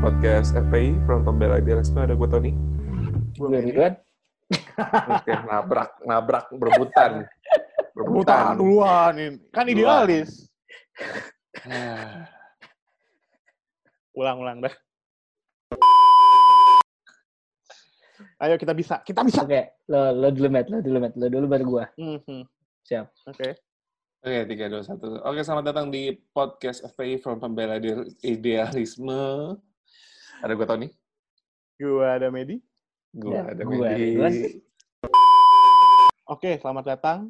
podcast FPI from Pembela Idealisme ada gue Tony. Gue Ridwan. Oke, nabrak, nabrak, berebutan. Buta duluan ini. Kan idealis. Ulang-ulang dah. Ayo kita bisa, kita bisa. Oke, lo lo dulu Matt, lo dulu Matt, lo dulu baru gua. Mhm. Siap. Oke. Oke, tiga, dua, satu. Oke, selamat datang di podcast FPI from Pembela Ide- Idealisme. Ada gue Tony. Gua ada Medi. Gue Ya, ada gua Medi. Oke, selamat datang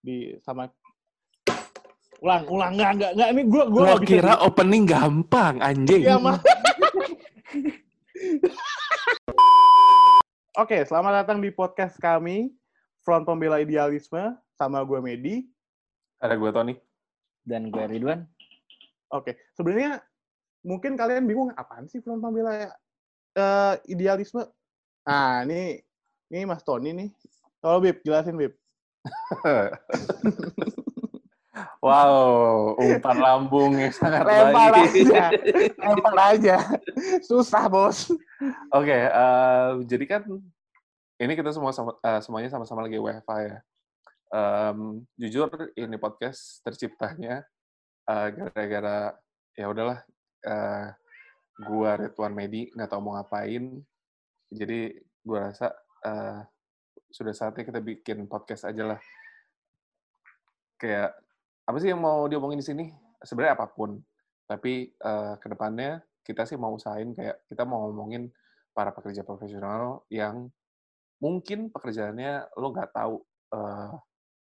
di sama ulang, ulang enggak enggak enggak ini gua gua Gue nggak bisa kira di- opening gampang, anjing. Iya, mah. Oke, selamat datang di podcast kami Front Pembela Idealisme sama gue Medi. Ada gue Tony. Dan gue Ridwan. Oke, sebenarnya mungkin kalian bingung apaan sih front pembela eh, idealisme. Nah, ini ini Mas Tony nih. Kalau Bib, jelasin Bib. wow, umpan lambung yang sangat Lempar baik. aja. Lempar aja. Susah, Bos. Oke, eh, jadi kan ini kita semua sama, eh, semuanya sama-sama lagi WFH ya. Em, jujur ini podcast terciptanya gara-gara ya udahlah eh, gua Ridwan Medi nggak tahu mau ngapain. Jadi gua rasa eh, sudah saatnya kita bikin podcast aja lah. Kayak apa sih yang mau diomongin di sini? Sebenarnya apa pun. Tapi eh, ke depannya kita sih mau usahain kayak kita mau ngomongin para pekerja profesional yang mungkin pekerjaannya lo nggak tahu eh,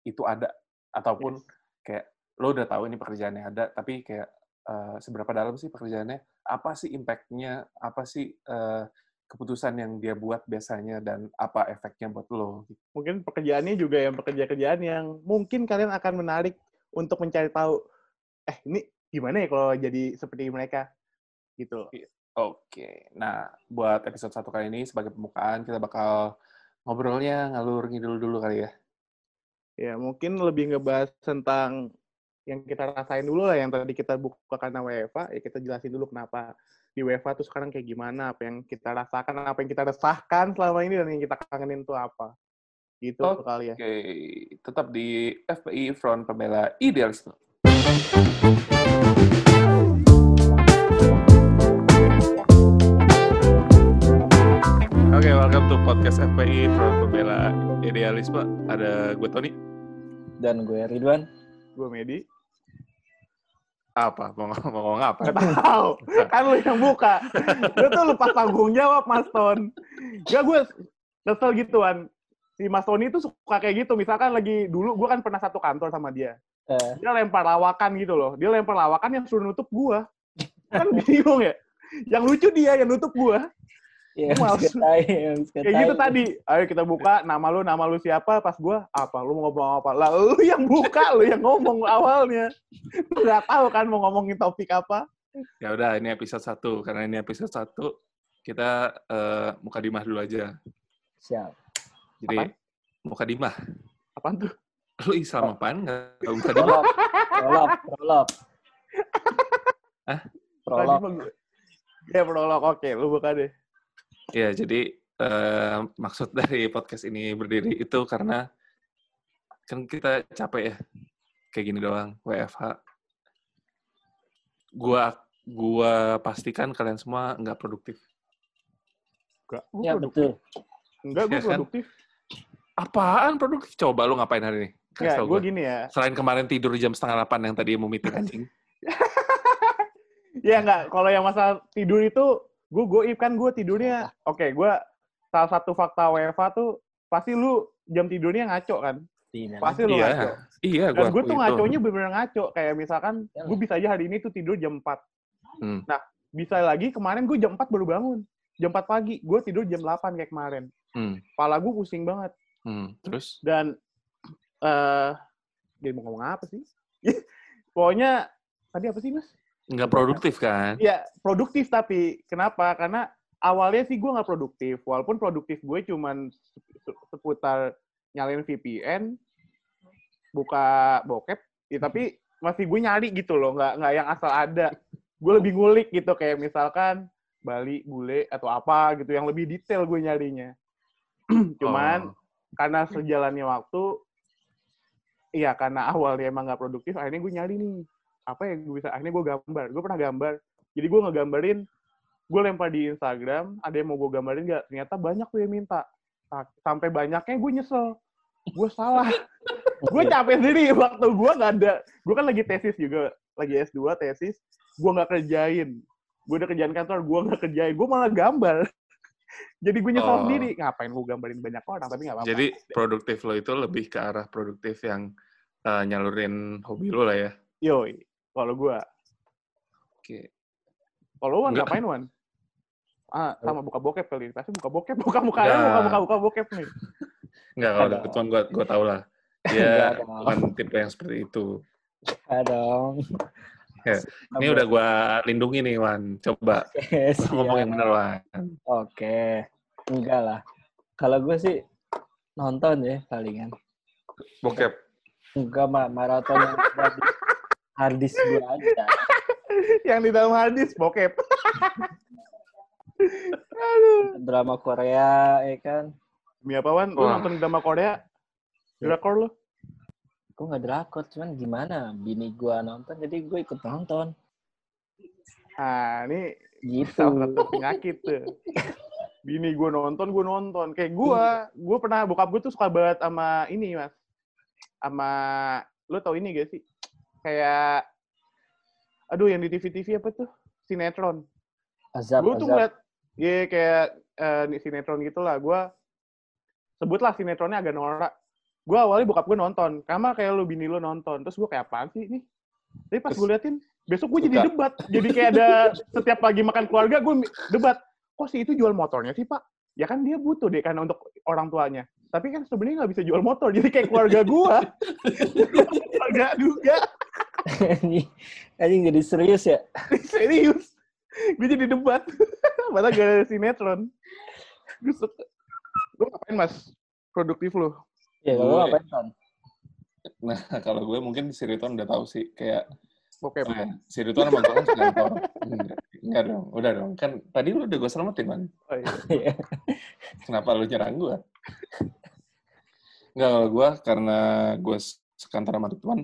itu ada ataupun kayak lo udah tahu ini pekerjaannya ada tapi kayak eh, seberapa dalam sih pekerjaannya? Apa sih impact-nya? Apa sih eh, keputusan yang dia buat biasanya dan apa efeknya buat lo? Mungkin pekerjaannya juga yang pekerja-kerjaan yang mungkin kalian akan menarik untuk mencari tahu eh ini gimana ya kalau jadi seperti mereka? Gitu. Oke, nah buat episode satu kali ini sebagai pembukaan kita bakal ngobrolnya ngalur ngidul dulu kali ya. Ya, mungkin lebih ngebahas tentang yang kita rasain dulu lah, yang tadi kita buka karena WFA, ya kita jelasin dulu kenapa di WFA tuh sekarang kayak gimana, apa yang kita rasakan, apa yang kita resahkan selama ini, dan yang kita kangenin tuh apa. Gitu Oke. kali ya. Oke, tetap di FPI Front Pembela Idealisme. Oke, welcome to podcast FPI Front Pembela Idealisme. Ada gue Tony. Dan gue Ridwan. Gue Medi. Apa? Mau, ngomong- mau ngomong apa? Gak tahu, kan lu yang buka. Lu tuh lupa tanggung jawab, Mas Ton. Gak, gue kesel gituan. Si Mas Tony tuh suka kayak gitu. Misalkan lagi dulu, gue kan pernah satu kantor sama dia. Eh, dia lempar lawakan gitu loh. Dia lempar lawakan yang suruh nutup gua. Kan bingung ya. Yang lucu dia yang nutup gua. Ya, harus Kayak gitu tadi. Ayo kita buka nama lu, nama lu siapa? Pas gua apa? Lu mau ngomong apa? Lah lu yang buka, lu yang ngomong awalnya. Lu nggak tahu kan mau ngomongin topik apa? Ya udah, ini episode satu. Karena ini episode satu, kita eh, muka dimah dulu aja. Siap. Jadi, Apaan? muka dimah. Apaan tuh? Lu Islam apaan? Nggak tahu muka dimah? Prolog. Prolog. Hah? Prolog. Ya prolog. Oke, lu buka deh. Ya, jadi eh, maksud dari podcast ini berdiri itu karena kan kita capek ya, kayak gini doang, WFH. Gua gua pastikan kalian semua nggak produktif. Enggak, gua Ya, produktif. betul. Enggak, gua Ya kan? produktif. Apaan produktif? Coba lu ngapain hari ini? Kasih gua gua. gini ya. Selain kemarin tidur jam setengah delapan yang tadi mau meeting anjing. Ya enggak, kalau yang masalah tidur itu gue goib kan gue tidurnya oke gue salah satu fakta WFA tuh pasti lu jam tidurnya ngaco kan Tidak. pasti lu ngaco iya, iya, dan gua gue tuh akui itu. ngaconya bener-bener ngaco kayak misalkan Ya. gue bisa aja hari ini tuh tidur jam 4 Hmm. nah bisa lagi kemarin gue jam 4 baru bangun jam 4 pagi gue tidur jam 8 kayak kemarin Hmm, kepala gue pusing banget hmm. Terus? dan eh dia mau ngomong apa sih pokoknya tadi apa sih mas Nggak produktif kan? Ya, produktif tapi kenapa? Karena awalnya sih gue nggak produktif. Walaupun produktif gue cuman se- seputar nyalain VPN, buka bokep, ya, tapi masih gue nyari gitu loh, nggak nggak yang asal ada. Gue lebih ngulik gitu kayak misalkan Bali, bule atau apa gitu yang lebih detail gue nyarinya. Cuman Oh. karena sejalannya waktu, iya karena awalnya emang nggak produktif, akhirnya gue nyari nih apa yang gue bisa. Akhirnya gue gambar. Gue pernah gambar. Jadi gue ngegambarin, gue lempar di Instagram, ada yang mau gue gambarin nggak? Ternyata banyak tuh yang minta. Sa- Sampai banyaknya gue nyesel. Gue salah. gue capek sendiri waktu gue nggak ada. Gue kan lagi tesis juga, lagi S2 tesis. Gue nggak kerjain. Gue udah kerjaan kantor, gue nggak kerjain. Gue malah gambar. Jadi gue nyesel Oh. sendiri. Ngapain gue gambarin banyak orang, tapi nggak apa-apa. Jadi produktif lo itu lebih ke arah produktif yang eh, nyalurin hobi lo lah ya. Yoi, kalau gue. Oke. Kalau Wan ngapain Wan? Ah, sama buka bokep kali. Pasti buka bokep, buka muka Enggak. buka buka buka bokep nih. Enggak, kalau Ada. kebetulan gue gue tau lah. Dia dong. bukan tipe yang seperti itu. Ya dong. Ya, Ini udah gue lindungi nih, Wan. Coba ngomong yang bener, Wan. Oke. Enggak lah. Kalau gue sih nonton ya palingan. Bokep. Enggak mah maraton yang harddisk gue aja. Yang di dalam harddisk bokep. Drama Korea ya kan. Demi apa Wan? Lu Wah. nonton drama Korea? Drakor lu? Gue nggak drakor, cuman gimana? Bini gue nonton, jadi gue ikut nonton. Ah, ini Gitu. salah satu penyakit tuh. Bini gue nonton, gue nonton. Kayak gue, gue pernah, bokap gue tuh suka banget sama ini, Mas. Sama, lu tau ini gak sih? Kayak, aduh yang di TV-TV apa tuh? Sinetron. Azab, gue tuh azab. ngeliat, ya kayak eh, nih sinetron gitu lah. Gue sebutlah sinetronnya agak norak. Gue awalnya bokap gue nonton, sama kayak lu bini lu nonton. Terus gue kayak apaan sih ini? Tapi pas gue liatin, besok gue jadi debat. Jadi kayak ada setiap pagi makan keluarga gue debat. Kok sih itu jual motornya sih pak? Ya kan dia butuh deh karena untuk orang tuanya. Tapi kan sebenarnya nggak bisa jual motor. Jadi kayak keluarga gue. keluarga juga. Anjing anjing jadi serius ya? Serius. Gue jadi debat. Padahal gak ada sinetron. Gue suka. Lu ngapain mas? Produktif lu? Ya kalau Gue- apa kan? Nah, kalau gue mungkin si Riton udah tahu sih. Kayak, Bokep. oh ya, si Riton sekantor. Enggak, enggak dong, udah dong. Kan tadi lu udah gue selamatin, man. Oh, iya. Iya. Kenapa lu nyerang gue? Enggak, kalau gue karena gue sekantor sama Ridwan,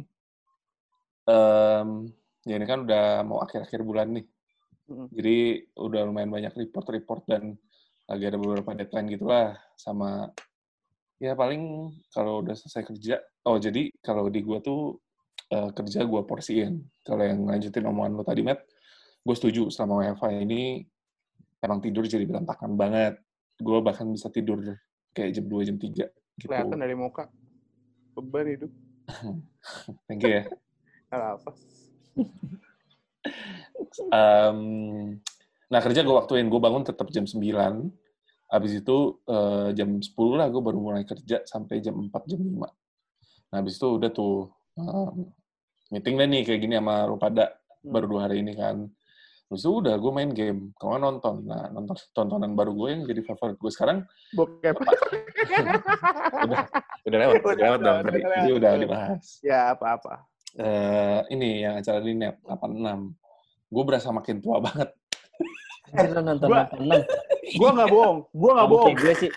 em, ya ini kan udah mau akhir-akhir bulan nih. Jadi udah lumayan banyak report-report dan lagi ada beberapa deadline gitu lah. Sama, ya paling kalau udah selesai kerja, oh jadi kalau di gue tuh eh, kerja gue porsiin. Kalau yang lanjutin omongan lo tadi, Matt, gue setuju selama WFH ini emang tidur jadi berantakan banget. Gue bahkan bisa tidur kayak jam 2, jam 3 gitu. Kelihatan dari muka. Beban hidup. Thank you ya. Apa. Em, nah kerja gue waktuin, gue bangun tetap jam 9. Habis itu eh, jam 10 lah gue baru mulai kerja sampai jam 4, jam 5. Nah habis itu udah tuh em, meeting deh nih kayak gini sama lu pada Hmm. baru dua hari ini kan. Terus udah gue main game, kalau nggak nonton. Nah nonton tontonan baru gue yang jadi favorit gue sekarang Bokep. udah udah lewat, udah lewat dong Udah tadi. lewat. Jadi udah dibahas. ya apa-apa. Eh ini yang acara di net 86. Gue berasa makin tua banget. Lu nonton Gua- nonton enam. Gue gak bohong. Gue gak Kamu bohong. gue sih.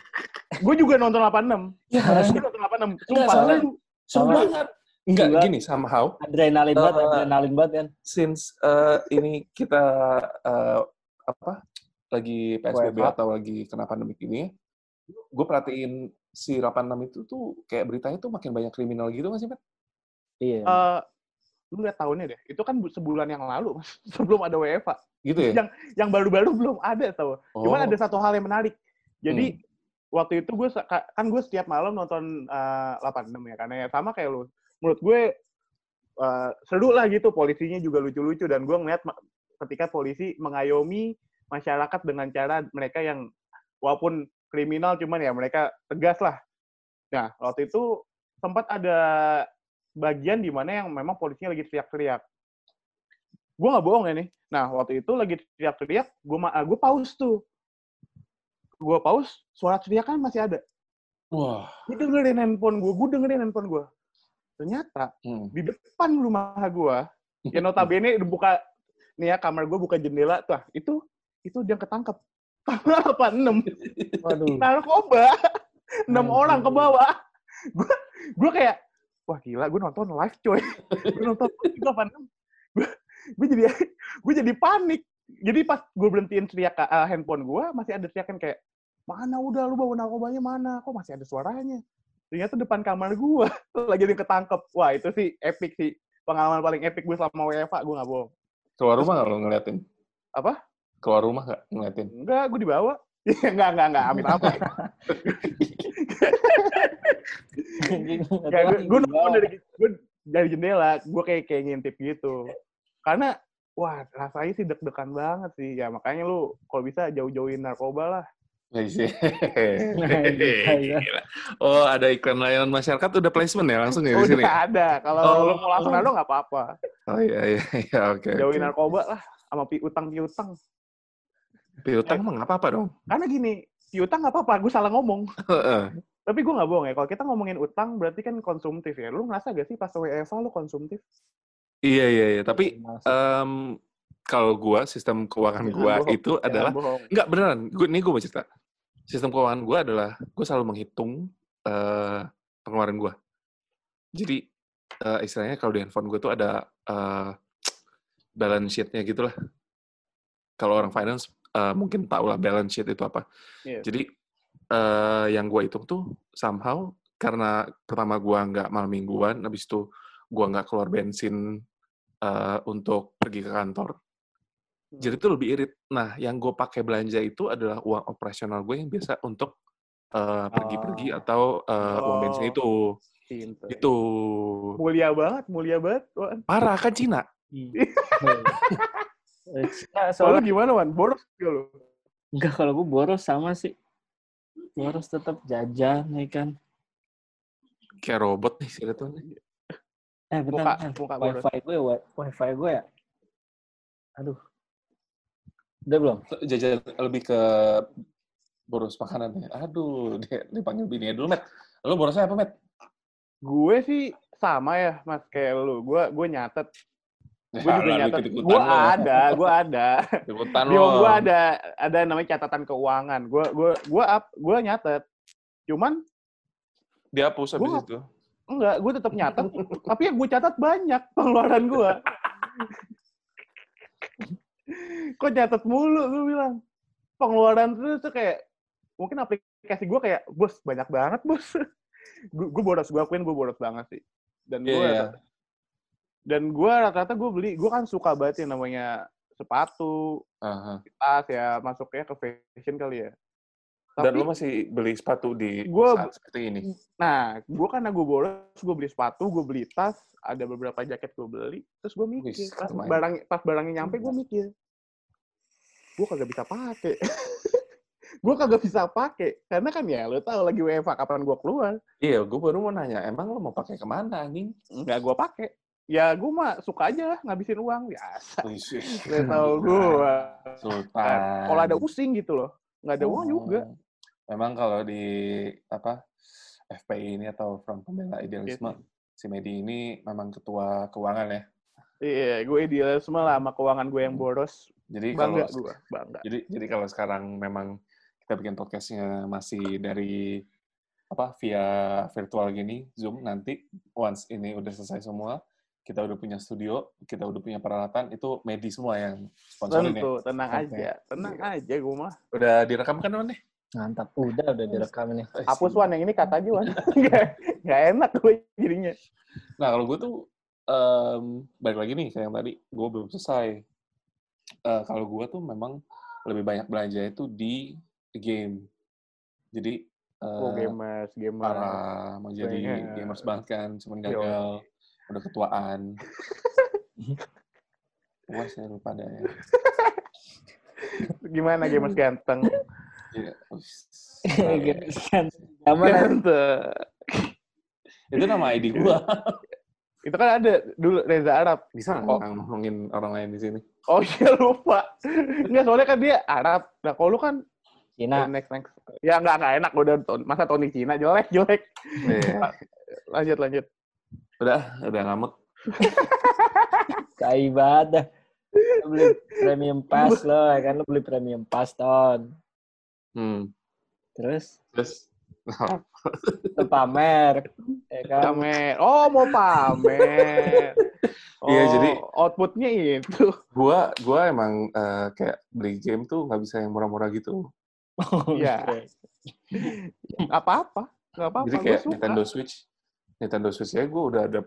Gue juga nonton 86. Ya, Gue nonton 86. Sumpah. soalnya seru. Sama- banget. Enggak, gini, somehow, Adrenalin banget, Eh, adrenalin banget kan. since eh, ini kita eh, apa lagi PSBB WFH. atau lagi kena pandemik ini, gue perhatiin si 86 itu tuh kayak beritanya tuh makin banyak kriminal gitu nggak sih, Pat? Iya. Eh, lu lihat tahunnya deh. Itu kan bu- sebulan yang lalu, Mas. sebelum ada WFA. Gitu ya? Yang yang baru-baru belum ada tau. Oh, Cuman ada satu hal yang menarik. Jadi Hmm. waktu itu gue kan gue setiap malam nonton eh, 86 ya karena ya sama kayak lu. Menurut gue eh, seru lah gitu polisinya juga lucu-lucu dan gue ngeliat ketika polisi mengayomi masyarakat dengan cara mereka yang walaupun kriminal cuman ya mereka tegas lah. Nah, waktu itu sempat ada bagian di mana yang memang polisinya lagi teriak-teriak. Gue nggak bohong ya nih. Nah, waktu itu lagi teriak-teriak, gue gue pause tuh. Gue pause, suara teriakan masih ada. Wah. Gue dengerin handphone gue, gue dengerin handphone gue. Ternyata Hmm. di depan rumah gue, ya notabene buka nih ya kamar gue buka jendela tuh, ah, itu itu dia ketangkep. apa enam? Waduh. Narkoba. Enam orang ke bawah. Gue gue kayak wah gila gue nonton live coy. gue nonton itu apa? Gue jadi gue jadi panik. Jadi pas gue berhentiin teriak uh, handphone gue masih ada teriakan kayak mana udah lu bawa narkobanya mana? Kok masih ada suaranya? Ternyata depan kamar gue lagi ada yang ketangkep. Wah itu sih epic sih. Pengalaman paling epic gue selama WFA, gue gak bohong. Keluar rumah nggak lo ngeliatin? Apa? Keluar rumah nggak ngeliatin? Enggak, gue dibawa. enggak, enggak, enggak. Amit apa. Enggak, gue, gue nonton dari, gue dari jendela. Gue kayak kayak ngintip gitu. Karena, wah rasanya sih deg-degan banget sih. Ya makanya lu kalau bisa jauh-jauhin narkoba lah. Iya. Oh, ada iklan layanan masyarakat udah placement ya langsung ya di sini? Udah ada. Kalau Oh. lu mau langsung nado nggak apa-apa. Oh iya iya iya oke. Jauhin oke. narkoba lah. Sama piutang-piutang. Piutang mah nggak apa-apa dong. Karena gini, piutang nggak apa-apa. Gue salah ngomong. Tapi gue nggak bohong ya. Kalau kita ngomongin utang berarti kan konsumtif ya. Lu ngerasa gak sih pas WFA lu konsumtif? Iya iya iya. Tapi em, kalau gua sistem keuangan bohong. itu Jangan adalah. Enggak beneran. Gue ini gue mau cerita. Sistem keuangan gue adalah gue selalu menghitung eh pengeluaran gue. Jadi eh, istilahnya kalau di handphone gue tuh ada eh, balance sheet-nya gitu lah. Kalau orang finance eh, mungkin tahu lah balance sheet itu apa. Iya. Jadi eh, yang gue hitung tuh somehow karena pertama gue nggak malam mingguan, habis itu gue nggak keluar bensin eh, untuk pergi ke kantor. Jadi itu lebih irit. Nah, yang gue pakai belanja itu adalah uang operasional gue yang biasa untuk eh, pergi-pergi Ah. atau eh, uang bensin Oh. itu. Pinter. Itu Mulia banget, mulia banget. Wan. parah kan Cina. Nah, Soalnya soalnya gimana, Wan? Boros gak lu? enggak kalau gue boros sama sih. Boros tetap jajan, ya kan. Kayak robot nih sih itu. Eh, bentar, muka boros. Wifi gue, wi- wifi gue ya. Aduh. Udah belum? Jajan lebih ke boros makanan ya. Aduh, dia dipanggil bininya dulu, Met. Lo borosnya apa, Met? Gue sih sama ya, Mas, kayak lu. Gue gue nyatet. Ya, Gue juga lah, nyatet. Gue ada, gue ada. Lo. gue ada ada namanya catatan keuangan. Gue gue gue up, gue nyatet. Cuman Dihapus habis Gua- itu. enggak, gue tetap nyatet. tapi yang gue catat banyak pengeluaran gue. Kok nyatet mulu gue bilang. Pengeluaran tuh, tuh kayak mungkin aplikasi gue kayak bos banyak banget bos. gue boros, gue akuin gue boros banget sih. Dan gue Iya, iya. Dan gue rata-rata gue beli, gue kan suka banget yang namanya sepatu, Aha. tas ya masuknya ke fashion kali ya. Dan Tapi, lo masih beli sepatu di Gua- saat seperti ini. nah, gue karena gue boros, gue beli sepatu, gue beli tas, ada beberapa jaket gue beli, terus gue mikir, Wis, pas lumayan. barang pas barangnya nyampe gue mikir, gue kagak bisa pakai. gue kagak bisa pakai karena kan ya lo tau lagi WFA kapan gue keluar Iya, gue baru mau nanya, emang lo mau pakai ke mana, anjing? nggak gue pakai ya gue mah suka aja ngabisin uang biasa. Lo tau gue Sultan. kalau ada pusing gitu loh nggak ada uang Oh. juga. Memang kalau di apa FPI ini atau Front Pembela Idealisme, si Medi ini memang ketua keuangan ya. iya gue idealisme lah sama keuangan gue yang boros. Jadi bangga kalau gue bangga. jadi jadi kalau sekarang memang kita bikin podcastnya masih dari apa via virtual gini Zoom nanti once ini udah selesai semua kita udah punya studio kita udah punya peralatan itu Medi semua yang sponsorin ya. tentu tenang Oke. aja tenang aja gue mah Udah direkam kan Wan? nih? Mantap. Udah, udah direkam ini. hapus wan yang ini kata aja wan nggak nggak enak gue jadinya Nah, kalau gue tuh em, balik lagi nih kayak yang tadi, gue belum selesai. Eh, kalau gue tuh memang lebih banyak belanja itu di game. Jadi oh eh, gamers gamers parah mau jadi Banyak. gamers banget kan, cuman Yo. Udah ketuaan. Puas ya lu pada ya. gimana gamers ganteng Iya, ush. Kan zaman ganteng itu nama ID gue. itu kan ada dulu Reza Arab Bisa Oh. nggak ngomongin orang lain di sini? oh iya lupa nggak soalnya kan dia Arab nah kalau lu kan Cina. next next ya nggak nggak enak udah masa Tony Cina jelek jelek Iya. lanjut lanjut Udah, udah ngamuk. Kaibadah. Lu beli premium pass lo, ya kan lu beli premium pass ton. Hmm. Terus Terus lu pamer, ya kan? Pamer. Oh, mau pamer. Iya, jadi- Oh, outputnya itu. gua gua emang eh, kayak beli game tuh nggak bisa yang murah-murah gitu. Iya. Oke. Apa-apa. Nggak apa-apa. Jadi kayak suka. Nintendo Switch, Nintendo Switch ya gue udah ada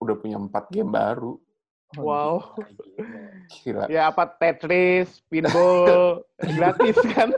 udah punya empat game baru. Wow. Gila. Ya apa Tetris, pinball, gratis kan.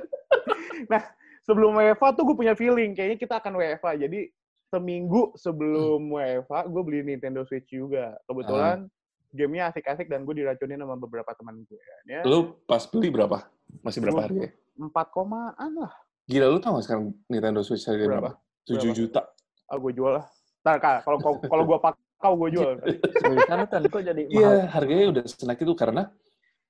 Nah, sebelum UEFA tuh gue punya feeling kayaknya kita akan UEFA. Jadi seminggu sebelum UEFA gue beli Nintendo Switch juga. Kebetulan gamenya asik-asik dan gue diracunin sama beberapa teman gue. Ya, Lu pas beli berapa? Masih berapa harganya? empat komaan lah. Gila lu tau gak sekarang Nintendo Switch harganya Berapa? berapa? 7 Berapa? juta. Ah, gue jual lah. Ntar Kak, kalau kalau gue pakau gue jual. Seriusan lu kan kok jadi mahal? Iya, harganya udah senaik itu karena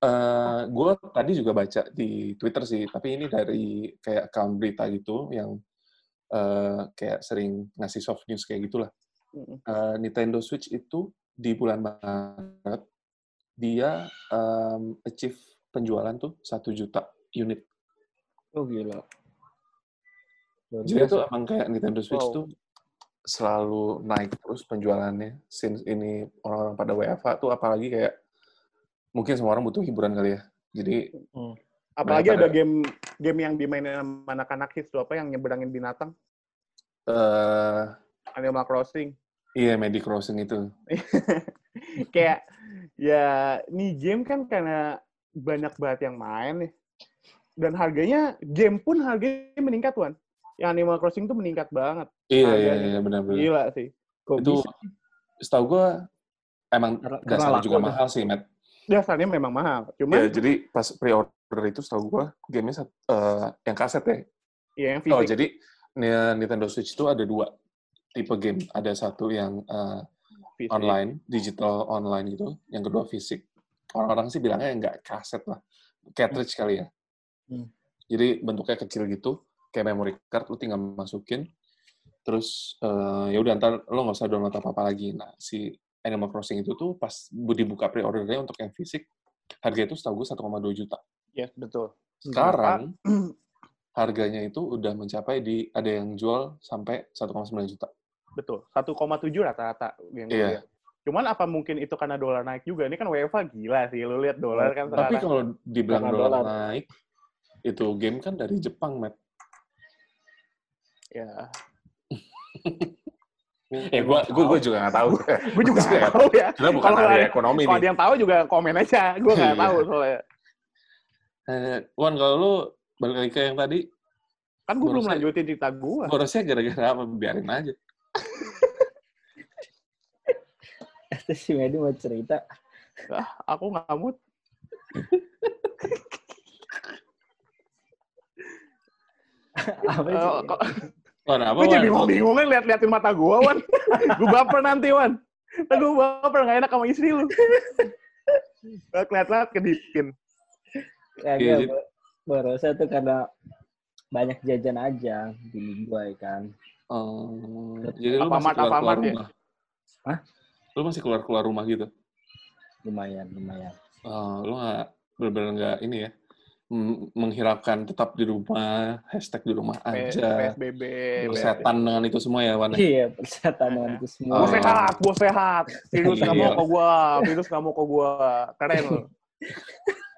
eh gue tadi juga baca di Twitter sih, tapi ini dari kayak account berita gitu yang eh, kayak sering ngasih soft news kayak gitulah. Eh, Nintendo Switch itu di bulan Maret dia em, achieve penjualan tuh satu juta unit. Oh gila. Luar Jadi biasa. itu emang kayak Nintendo Switch Wow. tuh selalu naik terus penjualannya. Since ini orang-orang pada WFH tuh apalagi kayak mungkin semua orang butuh hiburan kali ya. Jadi Apalagi Banyak ada game game yang dimainin sama anak-anak hits tuh apa yang nyeberangin binatang, eh Animal Crossing. iya Magic Crossing itu. kayak ya nih game kan karena banyak banget yang main nih dan harganya game pun harganya meningkat Wan yang Animal Crossing tuh meningkat banget Iya iya Harganya. iya benar-benar. gila sih Kok Itu bisa? setahu gue emang Karena- dasarnya juga tuh. mahal sih, Matt. dasarnya memang mahal Ya, cuman jadi pas pre-order itu setahu gue gamenya eh, yang kaset ya. ya yang Oh, fisik jadi Ni- Nintendo Switch itu ada dua tipe game. Ada satu yang eh, fisik. online, digital online gitu. Yang kedua fisik. Orang-orang sih bilangnya nggak kaset lah. Cartridge kali ya. Hmm. Jadi bentuknya kecil gitu, kayak memory card, lu tinggal masukin. Terus eh, ya udah ntar lo nggak usah download apa-apa lagi. Nah, si Animal Crossing itu tuh pas dibuka pre-ordernya untuk yang fisik, harga itu setahu gue 1,2 juta. yes betul Sekarang harganya itu udah mencapai di ada yang jual sampai 1,9 juta. betul 1,7 rata-rata yang Iya. cuman apa mungkin itu karena dolar naik juga ini kan UEFA gila sih lu lihat dolar kan Tapi sekarang kalau dibilang dolar. naik, itu game kan dari Jepang, Matt. ya Ya, gua, gua, gua juga nggak tahu. gue juga nggak tahu ya Karena bukan Kalau ahli ada- ekonomi kalau nih. ada yang tahu juga komen aja gue nggak Iya. tahu soalnya Eh, Wan, kalau lu balik lagi ke yang tadi, kan gue belum lanjutin cerita gue borosnya gara-gara apa? Biarin aja. Itu si Medi mau cerita. aku nggak mood Apa sih? Wan, apa, gue jadi bingung-bingung kan liat-liatin mata gue wan gue baper nanti wan Ntar gue baper nggak enak sama istri lu Lihat-lihat kedipin Kagak, Iya, jadi- Bo- Borosnya tuh karena banyak jajan aja di gua ya kan. Eh, jadi lu masih keluar-keluar Alfamart ya? rumah? Hah? Lu masih keluar-keluar rumah gitu? Lumayan, lumayan. Eh, lu nggak benar-benar nggak ini ya menghiraukan tetap di rumah hashtag di rumah aja PSBB Lu setan dengan itu semua ya Wan Iya, persetan dengan itu semua. Gue Oh. sehat, gue sehat. Virus nggak mau Iya. ke gue, virus nggak mau ke gue. Keren loh.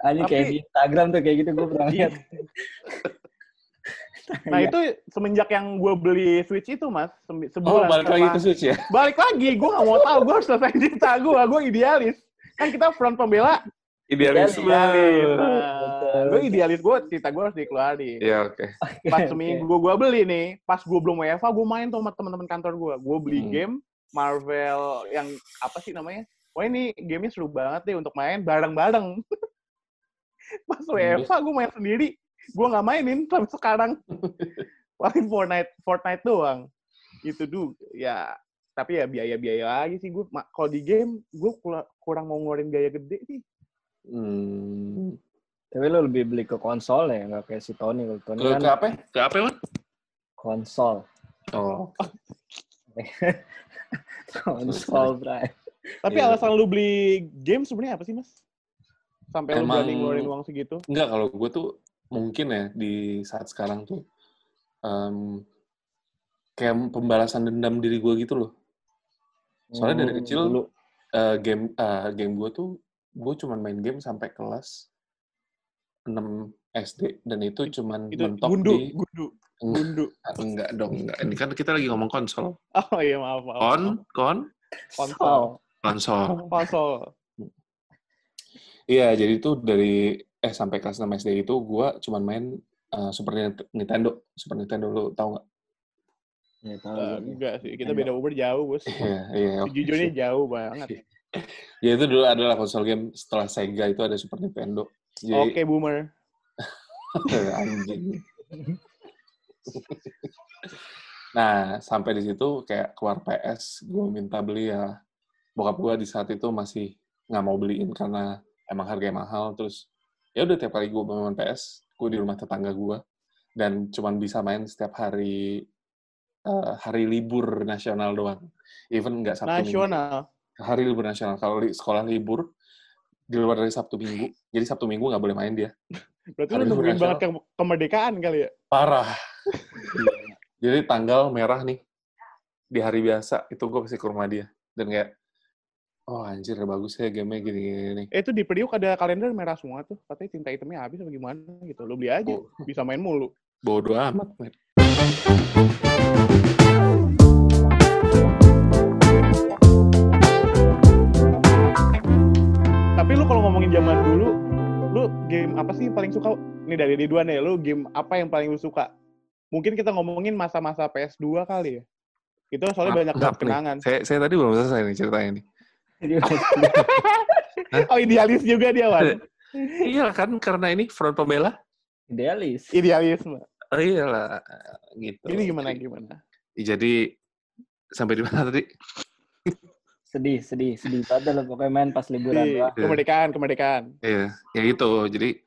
Ini kayak di Instagram tuh kayak gitu gue pernah lihat. Nah Iya. itu semenjak yang gue beli Switch itu mas, oh sebulan. balik lagi ke Switch ya Balik lagi, gue nggak mau tahu. Gue harus selesai cerita gue. Gue idealis. Kan kita front pembela. idealisme Idealis. Gue idealis gue cerita gue harus dikeluarin. ya oke Pas Oke. seminggu gue beli nih, pas gue belum WFA, gue main tuh sama teman-teman kantor gue. Gue beli Hmm. game Marvel yang apa sih namanya? Wah ini gamenya seru banget deh untuk main bareng-bareng. Pas WFA gue main sendiri, gue nggak mainin sampai sekarang. Paling Fortnite, Fortnite doang. Itu dulu, ya. Tapi ya biaya-biaya lagi sih gue. Kalau di game, gue kurang mau ngeluarin gaya gede sih. hmm. Tapi lo lebih beli ke konsol ya, nggak kayak si Tony. Kalau Tony ke, kan ke apa ke apa Wan konsol. oh konsol, Bray. Tapi Iya. alasan lu beli game sebenarnya apa sih, Mas? Sampai lu Emang- berani ngeluarin uang segitu. Enggak, kalau gue tuh mungkin ya di saat sekarang tuh em, kayak pembalasan dendam diri gue gitu loh. Soalnya dari Hmm, kecil dulu. eh, game eh, game gue tuh gue cuman main game sampai kelas 6 SD dan itu cuman Itu mentok gundu, di gundu, gundu. enggak dong enggak ini kan kita lagi ngomong konsol Oh iya maaf, maaf. kon kon Konsol. konsol Konsol. iya jadi itu dari eh sampai kelas 6 SD itu gue cuman main eh, Super Nint- Nintendo Super Nintendo lu tau nggak Ya, tahu Eh, gue. enggak sih, kita beda umur jauh, Bos. iya iya sih. jauh banget. ya itu dulu adalah konsol game setelah Sega itu ada Super Nintendo Oke, boomer. anjing. Nah sampai di situ kayak keluar PS gue minta beli ya. Bokap gue di saat itu masih nggak mau beliin karena emang harganya mahal. Terus ya udah tiap kali gue main PS gue di rumah tetangga gue dan cuman bisa main setiap hari eh, hari libur nasional doang. Even nggak sabtu minggu. Nasional. hari libur nasional. Kalau li- sekolah libur di luar dari sabtu minggu jadi sabtu minggu nggak boleh main dia Berarti lu nemuin banget ke kemerdekaan kali ya? parah jadi tanggal merah nih di hari biasa itu gue pasti ke rumah dia dan kayak oh anjir bagus ya gamenya gini gini, gini. Eh, itu di Priuk ada kalender merah semua tuh. Katanya tinta hitamnya habis apa gimana gitu. Lu beli aja. Bisa main mulu. bodoh amat men. Zaman dulu, lu game apa sih yang paling suka? Ini dari Ridwan ya, lu game apa yang paling lu suka? Mungkin kita ngomongin masa-masa PS2 kali ya. Itu soalnya Ah, banyak enggak banget kenangan. nih. saya saya tadi belum selesai nih ceritanya nih Oh, idealis juga dia, Wan. iya kan karena ini front pembela idealis. Idealisme. oh iyalah gitu Ini gimana gimana? jadi sampai di mana tadi Sedih, sedih, sedih banget lah pokoknya main pas liburan doang. kemerdekaan, kemerdekaan. Iya, ya gitu. Jadi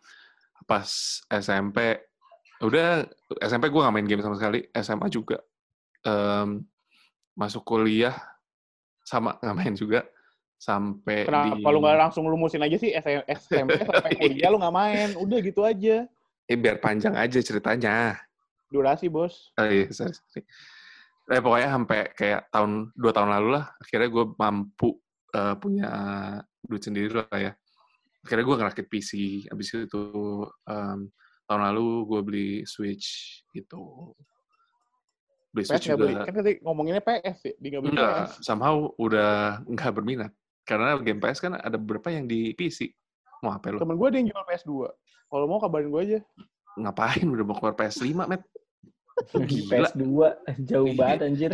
pas SMP, udah SMP gue gak main game sama sekali. SMA juga. Em, masuk kuliah sama nggak main juga sampai Kenapa di kalau nggak langsung rumusin aja sih SM SMP sampai kuliah lu nggak main? Udah gitu aja. eh, biar panjang aja ceritanya. Durasi, Bos. Oh, iya, sorry, sorry. Eh, pokoknya sampai kayak tahun dua tahun lalu lah, akhirnya gue mampu eh, punya duit sendiri lah ya. Akhirnya gue ngerakit PC. Habis itu em, tahun lalu gue beli Switch gitu. Beli PS Switch nggak beli. juga. Kan tadi ngomonginnya PS ya, di beli Enggak, PS. somehow udah nggak berminat. Karena game PS kan ada beberapa yang di PC. Mau apa lo? Temen gue ada yang jual PS2. Kalau mau kabarin gue aja. Ngapain udah mau keluar PS5, Met? Gila. PS2 jauh banget anjir.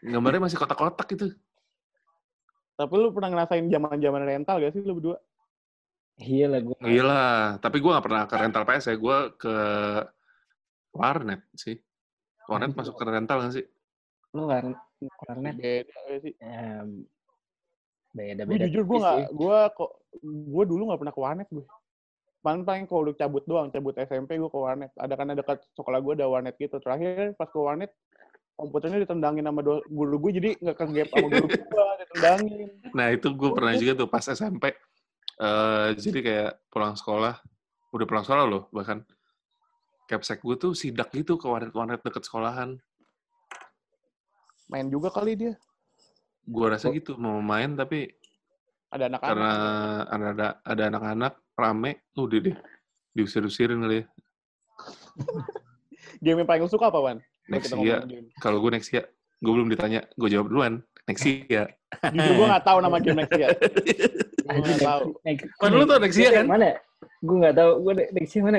Gambarnya masih kotak-kotak itu. Tapi lu pernah ngerasain zaman-zaman rental gak sih lu berdua? Iya lah gue. Iya lah, tapi gue gak pernah ke rental PS ya. Gue ke warnet sih. Warnet masuk ke rental gak sih? Lu warnet, warnet Beda gak sih? ya, beda Gue beda. jujur gue nggak, sih. gue kok, gue dulu nggak pernah ke warnet gue. Paling paling kalau udah cabut doang, cabut SMP gue ke warnet. Ada kan ada dekat sekolah gue ada warnet gitu. Terakhir pas ke warnet, komputernya ditendangin sama do- guru gue, jadi nggak ke gap sama guru gue, ditendangin. Nah itu gue pernah juga tuh pas SMP. eh jadi kayak pulang sekolah, udah pulang sekolah loh bahkan. Capsek gue tuh sidak gitu ke warnet-warnet deket sekolahan. Main juga kali dia. Gue rasa gitu, mau main tapi Ada anak-anak. karena ada ada, ada anak-anak rame, udah deh diusir-usirin kali ya. Game yang paling lu suka apa, Wan? Game. kalau gue next year, gue belum ditanya, gue jawab duluan. Next year. Jujur gue nggak tahu nama game next year. Gue tahu. next- Kan lu tau Nexia kan? Mana? Gue nggak tahu. Gue Nexia mana?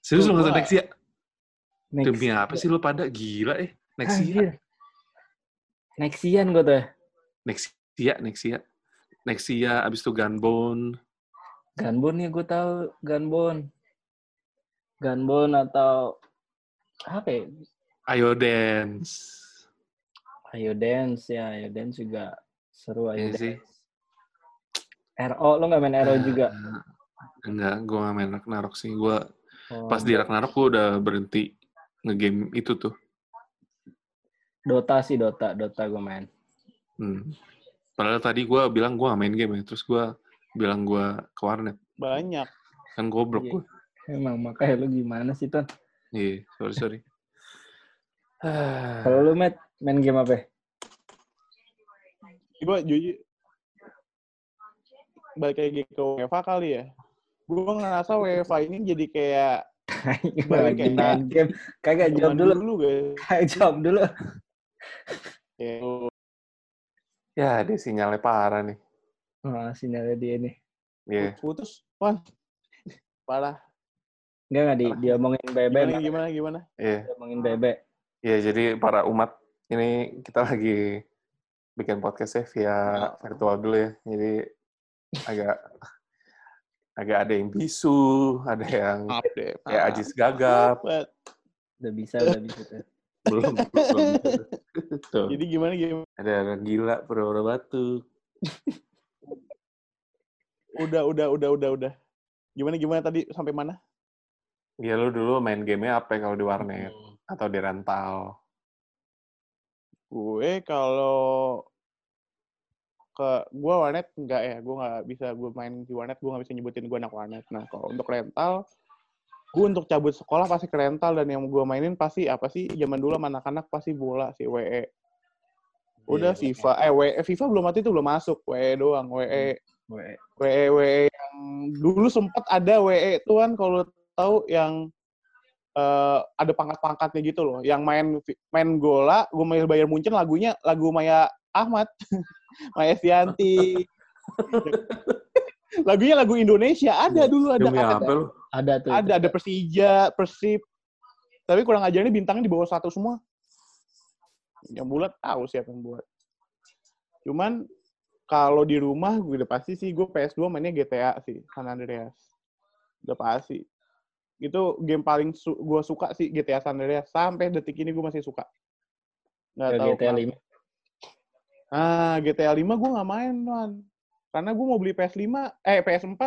Serius lu nggak tau year? Next- Demi apa sih lu pada gila eh? Next year. Anjir. Nexian gue tuh. Next year, next year. Next year, abis itu Gunbone. Gunbone ya gue tahu Gunbone. Gunbone atau apa ya? Ayo Dance. Ayo Dance ya, Ayo Dance juga seru Ayo sih. Dance. RO, lo nggak main RO juga? Eh, Enggak, gue gak main Ragnarok sih. Gue Oh, pas di Ragnarok gue udah berhenti ngegame itu tuh. Dota sih Dota, Dota gue main. Hmm. Padahal tadi gue bilang gue gak main game ya. Terus gue bilang gue ke warnet. Banyak. Kan goblok Iya. gue. Emang makanya lu gimana sih, Ton? Iya, sorry, sorry. Ah, Kalau lu, Matt, main game apa? Gue jujur balik lagi ke UEFA kali ya. Gue ngerasa UEFA ini jadi kayak Lagi kayak- main game. Kagak jawab dulu. dulu guys. Kagak jawab dulu. Kayak ya, dia sinyalnya parah nih. Oh, sinyalnya dia nih. Iya. putus, Wan. Parah. Enggak enggak di diomongin bebe, Gimana, gimana, gimana? Iya. diomongin bebe. Iya, jadi para umat ini kita lagi bikin podcastnya via virtual dulu ya. Jadi agak agak ada yang bisu, ada yang deh. kayak. Ajis gagap. Udah bisa, udah bisa. tuh. belum belum. Tuh, Jadi gimana, gimana? ada orang gila pura-pura batuk. Udah, udah, udah, udah, udah. Gimana, gimana tadi? Sampai mana? Ya lu dulu main gamenya apa kalau di warnet atau di rental? Gue kalau ke gue warnet enggak ya, gue nggak bisa gue main di warnet, gue nggak bisa nyebutin gue anak warnet. Nah kalau untuk rental, gue untuk cabut sekolah pasti ke rental dan yang gue mainin pasti apa sih? Zaman dulu sama anak-anak pasti bola sih, WE. Udah Iya. FIFA, eh WE, FIFA belum mati itu belum masuk, WE doang, WE. Gue WE WE yang dulu sempat ada WE itu kan kalau tahu yang eh, ada pangkat-pangkatnya gitu loh. Yang main main gola, gue main bayar muncul lagunya lagu Maya Ahmad, Maya Estianti. Lagunya lagu Indonesia ada dulu ada ada apa lu? ada tuh. ada, ada Persija, Persib. Tapi kurang ajarnya bintangnya di bawah satu semua. Yang bulat tahu siapa yang buat. Cuman kalau di rumah gue udah pasti sih gue PS2 mainnya GTA sih, San Andreas. Udah pasti. Itu game paling su gue suka sih GTA San Andreas. Sampai detik ini gue masih suka. Nggak Ke tahu GTA kenapa. 5. Ah, GTA 5 gue nggak main, man. Karena gue mau beli PS5, eh PS4,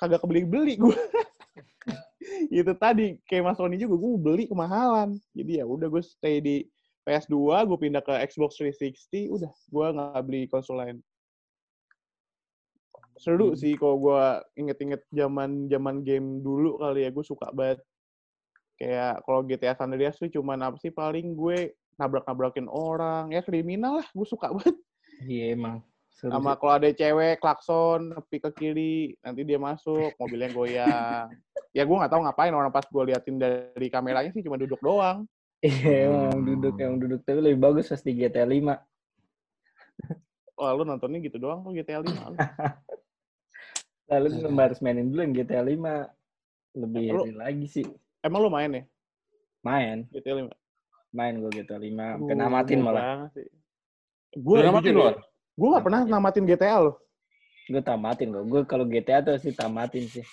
kagak kebeli-beli gue. itu tadi, kayak Mas Roni juga, gue mau beli kemahalan. Jadi ya udah gue stay di PS2, gue pindah ke Xbox 360, udah, gue nggak beli konsol lain. Seru sih kalau gue inget-inget zaman zaman game dulu kali ya, gue suka banget. Kayak kalau GTA San Andreas tuh cuman apa sih paling gue nabrak-nabrakin orang, ya kriminal lah, gue suka banget. Iya emang. Seru Sama kalau ada cewek klakson, nepi ke kiri, nanti dia masuk, mobilnya goyang. ya gue nggak tahu ngapain orang pas gue liatin dari kameranya sih cuma duduk doang. Iya emang duduk emang duduk tapi lebih bagus pas di GTA 5. Wah lu nontonnya gitu doang tuh GTA 5. lu. Lalu lu harus mainin dulu yang GTA 5. Lebih Lu- lagi sih. Emang lu main ya Main, GTA 5? main gue GTA 5. Sampai namatin malah. Gue namatin lu? Gue gak pernah namatin GTA loh. Gue tamatin kok. Gue kalau GTA tuh sih tamatin sih.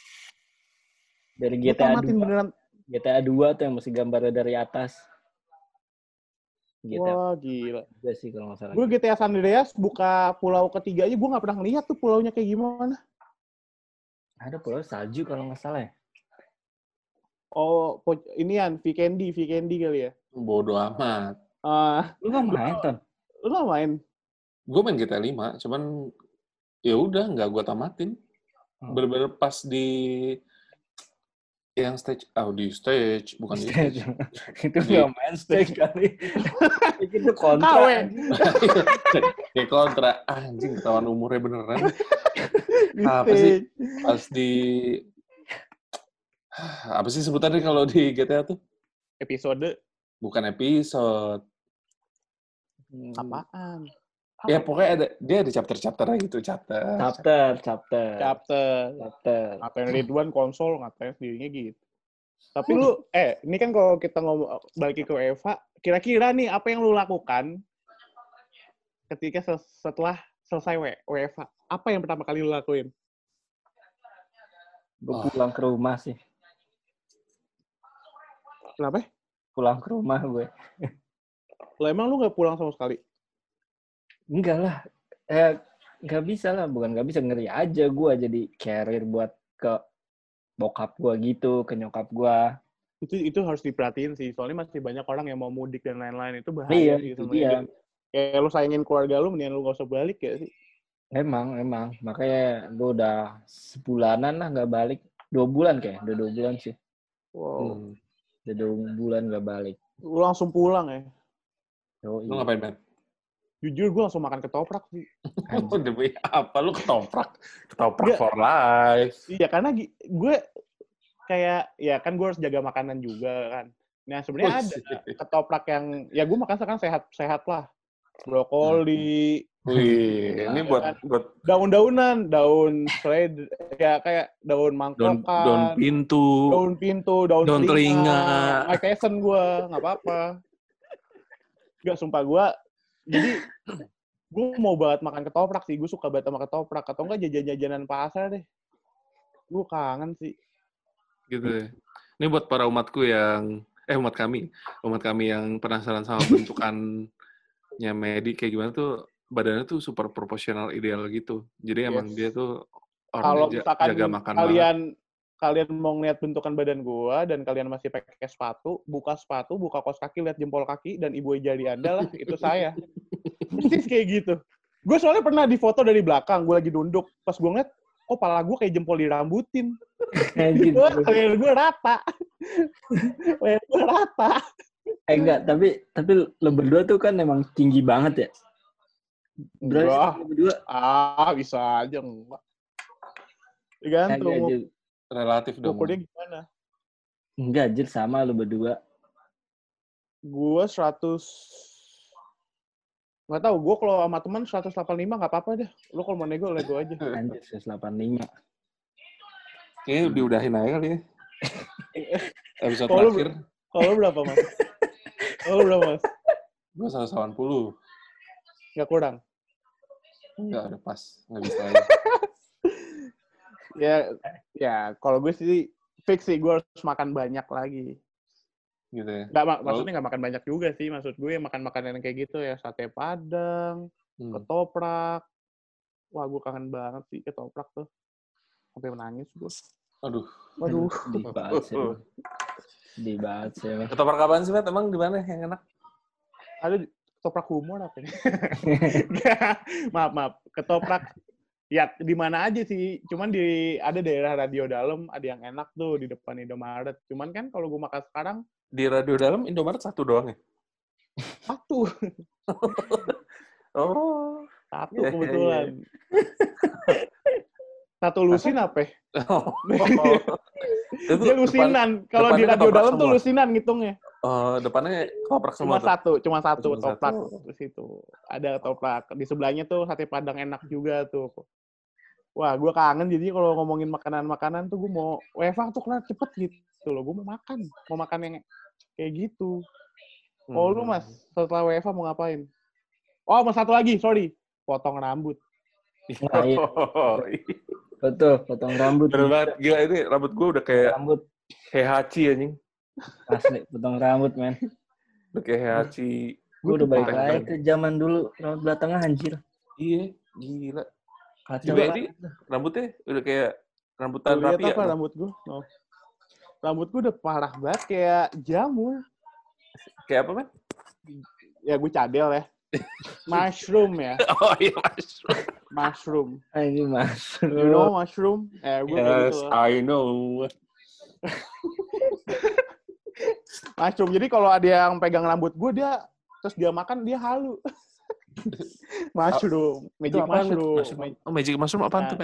Dari Gue GTA tamatin 2. beneran. GTA 2 tuh yang masih gambarnya dari atas. GTA Wah gila. 2 sih kalau nggak salah. Gue GTA San Andreas buka pulau ketiga aja gue gak pernah ngeliat tuh pulaunya kayak gimana. Ada pulau salju kalau nggak salah ya. Oh, ini kan Vikendi, Vikendi kali ya. Bodoh amat. Ah, Lu nggak main, Ton? lu gak main? Gue main GTA 5, cuman ya udah nggak gue tamatin. Oh. Bener-bener pas di yang stage, oh di stage, bukan di Stage. stage. itu nggak main stage kali. itu kontra. Kayak kontra, anjing ketahuan umurnya beneran. Di Apa sih? stage. Pas di apa sih sebutannya kalau di GTA tuh? Episode Bukan episode. Hmm, Ya pokoknya ada dia ada chapter-chapternya gitu, chapter. Chapter, chapter. Chapter. Chapter. Ngatain Ridwan konsol, ngatain sendirinya gitu. Tapi lu, eh, ini kan kalau kita ngomong balik ke Eva, kira-kira nih apa yang lu lakukan ketika setelah selesai WFA? Apa yang pertama kali lu lakuin? Gue Oh. pulang ke rumah sih. Kenapa? Pulang ke rumah gue. Lah emang lu nggak pulang sama sekali? Enggak lah. Eh, nggak bisa lah. Bukan nggak bisa. Ngeri aja gue jadi carrier buat ke bokap gue gitu, ke nyokap gue. Itu itu harus diperhatiin sih. Soalnya masih banyak orang yang mau mudik dan lain-lain. Itu bahaya Iya, sih itu sebenarnya. dia. Kayak lu sayangin keluarga lu, mendingan lu gak usah balik ya sih. Emang, emang. Makanya gue udah sebulanan lah nggak balik. Dua bulan kayak, udah dua bulan sih. Wow. Hmm. Udah dua bulan nggak balik. Lu langsung pulang ya. Oh, Lu ngapain, Matt? Jujur gue langsung makan ketoprak sih. Demi apa? Lu ketoprak. Ketoprak for life. Iya karena gue kayak ya kan gue harus jaga makanan juga kan. Nah sebenarnya ada ketoprak yang ya gue makan sekarang sehat-sehat lah. Brokoli, Wih, ini buat buat daun-daunan, daun seledri, ya kayak daun daun mangkokan, daun pintu. daun pintu, daun, Daun telinga. Tyson gue, nggak apa-apa. Gak sumpah gue, jadi gue mau banget makan ketoprak sih. Gue suka banget sama ketoprak. Atau enggak jajan-jajanan pasar deh. Gue kangen sih. gitu ya. Ini buat para umatku yang eh umat kami, umat kami yang penasaran sama bentukannya Medi kayak gimana tuh badannya tuh super proporsional ideal gitu. Jadi emang Yes. dia tuh Kalau orangnya ja- misalkan jaga makan banget. kalian kalian mau ngeliat bentukan badan gue dan kalian masih pakai sepatu, buka sepatu, buka kos kaki, lihat jempol kaki dan ibu jari anda lah, itu saya. Persis kayak gitu. Gue soalnya pernah di foto dari belakang, gue lagi duduk. Pas gue ngeliat, kok pala gue kayak jempol dirambutin. Gue leher gue rata. leher gue rata. Eh enggak, tapi tapi lo berdua tuh kan emang tinggi banget ya. Enggak. lo berdua? Ah, bisa aja enggak. Tergantung Enggak, Jil. Relatif dong. ukurnya gimana. Enggak, Jil, sama lo berdua. Gue 100 nggak tahu gue kalau sama teman 185 nggak apa-apa deh lu kalau mau nego nego aja Anjir, 185. Kayaknya diudahin aja kali ya. Episode lu- terakhir, kalau berapa mas kalau berapa mas gue 180. nggak kurang Enggak, udah pas. Nggak bisa lagi. ya ya kalau gue sih fix sih gue harus makan banyak lagi Gitu ya. nggak mak- maksudnya nggak makan banyak juga sih maksud gue makan makanan yang kayak gitu ya sate padang Hmm. ketoprak wah gue kangen banget sih ketoprak tuh sampai menangis gue Aduh. waduh Sedih banget sih. Sedih banget sih. emang. Ketoprak kapan sih, Matt? Emang di mana yang enak? ada ketoprak humor apa? Nggak, maaf maaf ketoprak ya di mana aja sih cuman di ada daerah radio dalam ada yang enak tuh di depan Indomaret cuman kan kalau gue makan sekarang Di radio dalam Indomaret satu doang ya? satu. Oh. satu Iya, iya, kebetulan. satu lusin apa? ya? Itu dia lusinan. kalau di radio dalam tuh lusinan ngitungnya. Oh, depannya ketoprak cuma semua tuh. satu cuma satu Cuma ketoprak satu. di situ. Ada ketoprak. Di sebelahnya tuh sate padang enak juga tuh. Wah gue kangen. Jadi kalau ngomongin makanan-makanan tuh gue mau WFA tuh kelar cepet gitu loh gue mau makan mau makan yang kayak gitu oh lu Hmm. mas setelah WFA mau ngapain oh mau satu lagi sorry potong rambut Nah, iya. Betul, potong rambut. Bener banget. Gila, ini rambut gue udah kayak Rambut Heihachi anjing. asli, potong rambut, men. Udah kayak Heihachi. Gue udah balik lagi ke zaman dulu, rambut belah tengah anjir. Iya, gila. Kacau Juga ini rambutnya udah kayak rambutan rapi ya. apa rambut gue oh. Rambut gue udah parah banget kayak jamur Kayak apa, man? ya gue cadel ya mushroom ya Oh iya, Mas. mushroom Ah, ini mas. you know mushroom eh gue kayak Yes, gitu. I know. mushroom jadi kalau ada yang pegang rambut gue dia terus dia makan dia halu mushroom magic mushroom Mushroom. Oh, magic mushroom apaan Nah. tuh?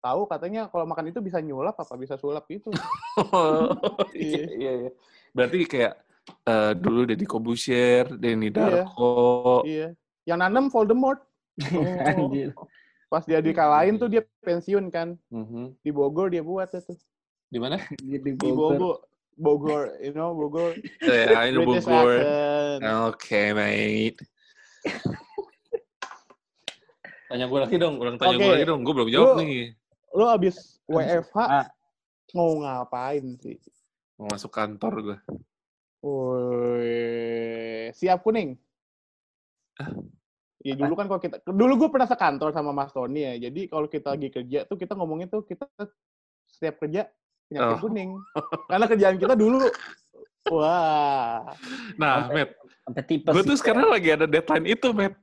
Tahu katanya kalau makan itu bisa nyulap apa bisa sulap gitu Oh, iya, iya, iya. Berarti kayak eh, dulu Deddy Kobusier, Denny Darko. iya yang nanam Voldemort Anjir. pas dia dikalahin tuh dia pensiun kan Mhm. di Bogor dia buat itu Di mana? Di di Bogor Bogor you know Bogor Eh, I know British Bogor. accent. Oke, mate. Tanya gue lagi dong, ulang tanya gue Oke. lagi dong. Gue belum jawab Lu- nih. Lo abis WFH Ah. mau ngapain sih? Mau masuk kantor gue. Woi, siap kuning. Ah. Ya dulu kan kalau kita dulu gue pernah sekantor sama Mas Tony ya. Jadi kalau kita lagi kerja tuh kita ngomongin tuh kita setiap kerja penyakit Oh. kuning. Karena kerjaan kita dulu wah. Nah, Sampai- Matt, Sampai tipes. gue tuh sekarang lagi ada deadline itu, Matt.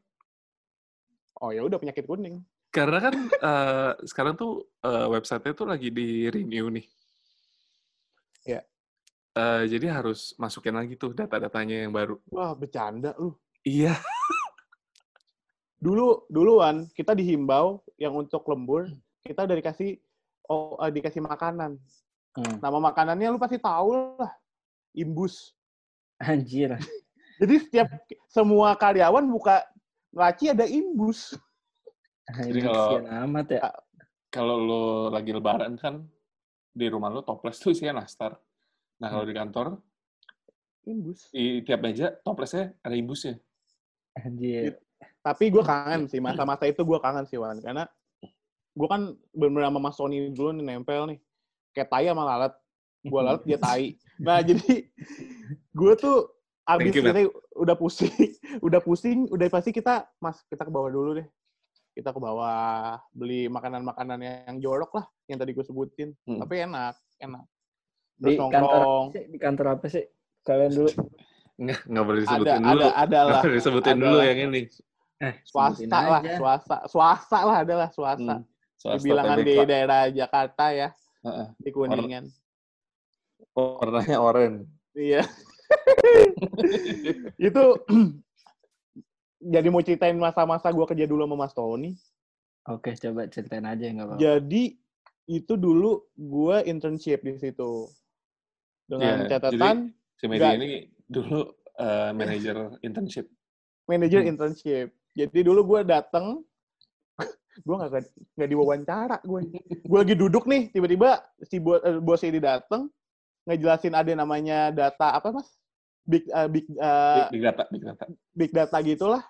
Oh ya udah penyakit kuning. Karena kan eh, sekarang tuh eh, website-nya tuh lagi di renew nih. Iya. Eh, jadi harus masukin lagi tuh data-datanya yang baru. Wah, bercanda lu. Iya. Dulu duluan kita dihimbau yang untuk lembur kita udah dikasih oh eh, dikasih makanan. Hmm. Nama makanannya lu pasti tahu lah. Imbus. Anjir. Jadi setiap semua karyawan buka laci ada imbus. Jadi kalau- amat ya. Kalau lo lagi lebaran kan di rumah lo toples tuh isinya nastar. Nah, kalau di kantor Imbus. di tiap meja toplesnya ada imbusnya. Anjir. Tapi gue kangen sih masa-masa itu gue kangen sih Wan karena gue kan bener-bener sama Mas Sony dulu nih nempel nih kayak tai sama lalat. Gue lalat dia tai. Nah jadi gue tuh abis you, udah pusing, udah pusing, udah pasti kita mas kita ke bawah dulu deh. Kita ke bawah beli makanan-makanan yang jorok lah yang tadi gue sebutin. Hmm. Tapi enak, enak. Di Terus kantor apa nongkrong. sih? Di kantor apa sih? Kalian dulu. Nggak, nggak boleh Ada, disebutin dulu. ada, ada lah. Disebutin Ada dulu lah. yang ini. Eh, Swasta lah, aja. swasta, swasta lah adalah swasta. Hmm. Swasta Dibilangan di daerah Jakarta ya, Heeh. di Kuningan. Warnanya oranye. Iya. itu jadi mau ceritain masa-masa gue kerja dulu sama Mas Tony. Oke, coba ceritain aja nggak apa-apa. Jadi itu dulu gue internship di situ dengan Iya, catatan Si Medi Nggak. ini dulu eh, manajer internship. manajer Hmm. internship. Jadi dulu gue datang, gue nggak nggak diwawancara gue. Gue lagi duduk nih, tiba-tiba si bo- eh, bos ini datang ngejelasin ada namanya data apa mas? Big eh, big eh, Big, big data, big data. big data gitulah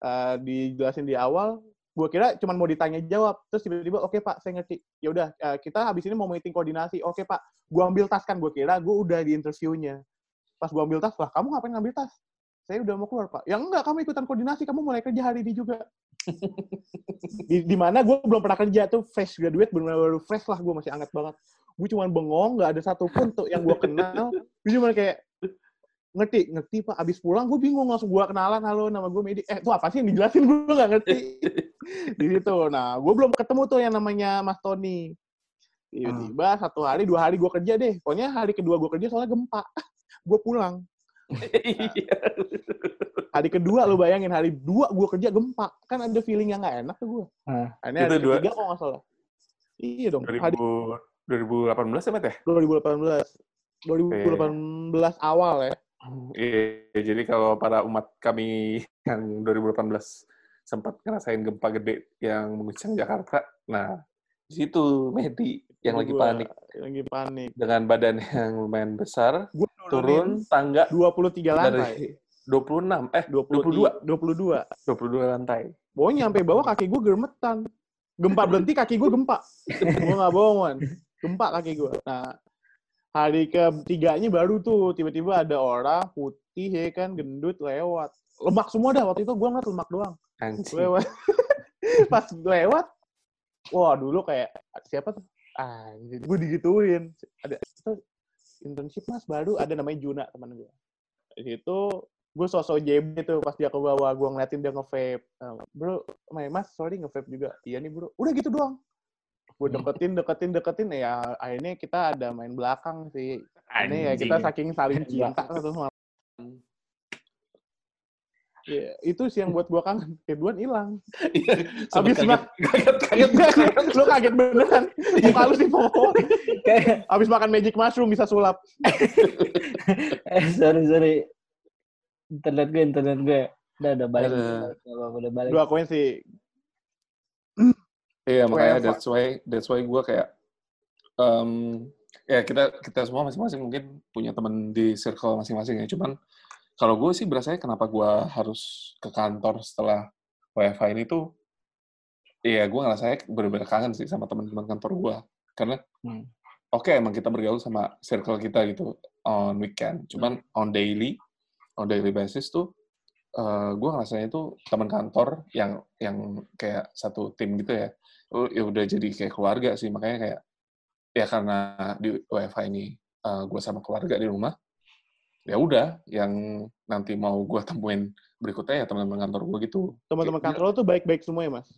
eh, dijelasin di awal. Gue kira cuma mau ditanya jawab terus tiba-tiba oke pak saya ngerti. Ya udah eh, kita habis ini mau meeting koordinasi. Oke pak. Gue ambil tas kan gue kira gue udah di interviewnya. Pas gue ambil tas lah kamu ngapain ngambil tas? Saya udah mau keluar pak. Ya enggak kamu ikutan koordinasi kamu mulai kerja hari ini juga. Di, di mana gue belum pernah kerja tuh fresh graduate benar baru fresh lah gue masih anget banget. Gue cuma bengong nggak ada satupun tuh yang gue kenal. Gue cuma kayak ngerti ngerti pak. Abis pulang gue bingung langsung gue kenalan halo nama gue Medi. Eh itu apa sih yang dijelasin? Gue nggak ngerti. Di situ. Nah gue belum ketemu tuh yang namanya Mas Tony. Tiba-tiba satu hari dua hari gue kerja deh. Pokoknya hari kedua gue kerja soalnya gempa. Gue pulang. Iya. hari kedua lo bayangin hari dua gue kerja gempa. Kan ada feeling yang nggak enak tuh gue Ah. ini hari Itu dua- ketiga kok nggak salah. Iya dong hari 2000, 2018 ya, Matt ya? 2018 2018 awal ya Iya, jadi kalau para umat kami yang 2018 sempat ngerasain gempa gede yang mengguncang Jakarta, nah di situ Medi yang lagi Gua panik lagi panik dengan badan yang lumayan besar, gue turun tangga 23 lantai dari 26, eh 22 22, 22 22 lantai. Pokoknya nyampe bawah kaki gue gemetan. Gempa berhenti kaki gue gempa. gue nggak bohong, man. Gempa kaki gue. Nah, hari ketiganya baru tuh tiba-tiba ada orang putih ya kan gendut lewat. Lemak semua dah waktu itu gue ngeliat lemak doang. Anjing. Lewat. Pas lewat, wah dulu kayak siapa tuh? Anjir, gue digituin. Ada itu internship mas baru ada namanya Juna teman gue. Di situ gue sosok JB tuh pas dia ke bawah gue ngeliatin dia nge-vape Nah, bro main mas sorry nge-vape juga iya nih bro udah gitu doang gue deketin deketin deketin ya akhirnya kita ada main belakang sih. Ini ya kita saking saling cinta tuh ya, itu sih yang buat gue kangen. Ridwan hilang. Iya, Abis sempet mak- kaget, kaget, kaget. lu kaget beneran. Muka lu sih pohon Kayak, abis makan magic mushroom bisa sulap. Eh sorry sorry. Internet gue, internet gue. Udah, udah balik. Udah, udah balik. dua koin sih Iya, makanya WFH. that's why that's why gue kayak em, ya kita kita semua masing-masing mungkin punya teman di circle masing-masing ya. Cuman kalau gue sih berasanya kenapa gue harus ke kantor setelah WFH ini tuh Iya, gue ngerasanya bener-bener kangen sih sama teman-teman kantor gue. Karena, Hmm. oke emang kita bergaul sama circle kita gitu on weekend. Cuman on daily, on daily basis tuh, eh gue ngerasanya itu teman kantor yang yang kayak satu tim gitu ya. Oh, ya udah jadi kayak keluarga sih. Makanya kayak, ya karena di WFH ini gue sama keluarga di rumah, ya udah yang nanti mau gue temuin berikutnya ya teman-teman kantor gue gitu. Teman-teman Kayak- kantor lo tuh baik-baik semua ya, Mas?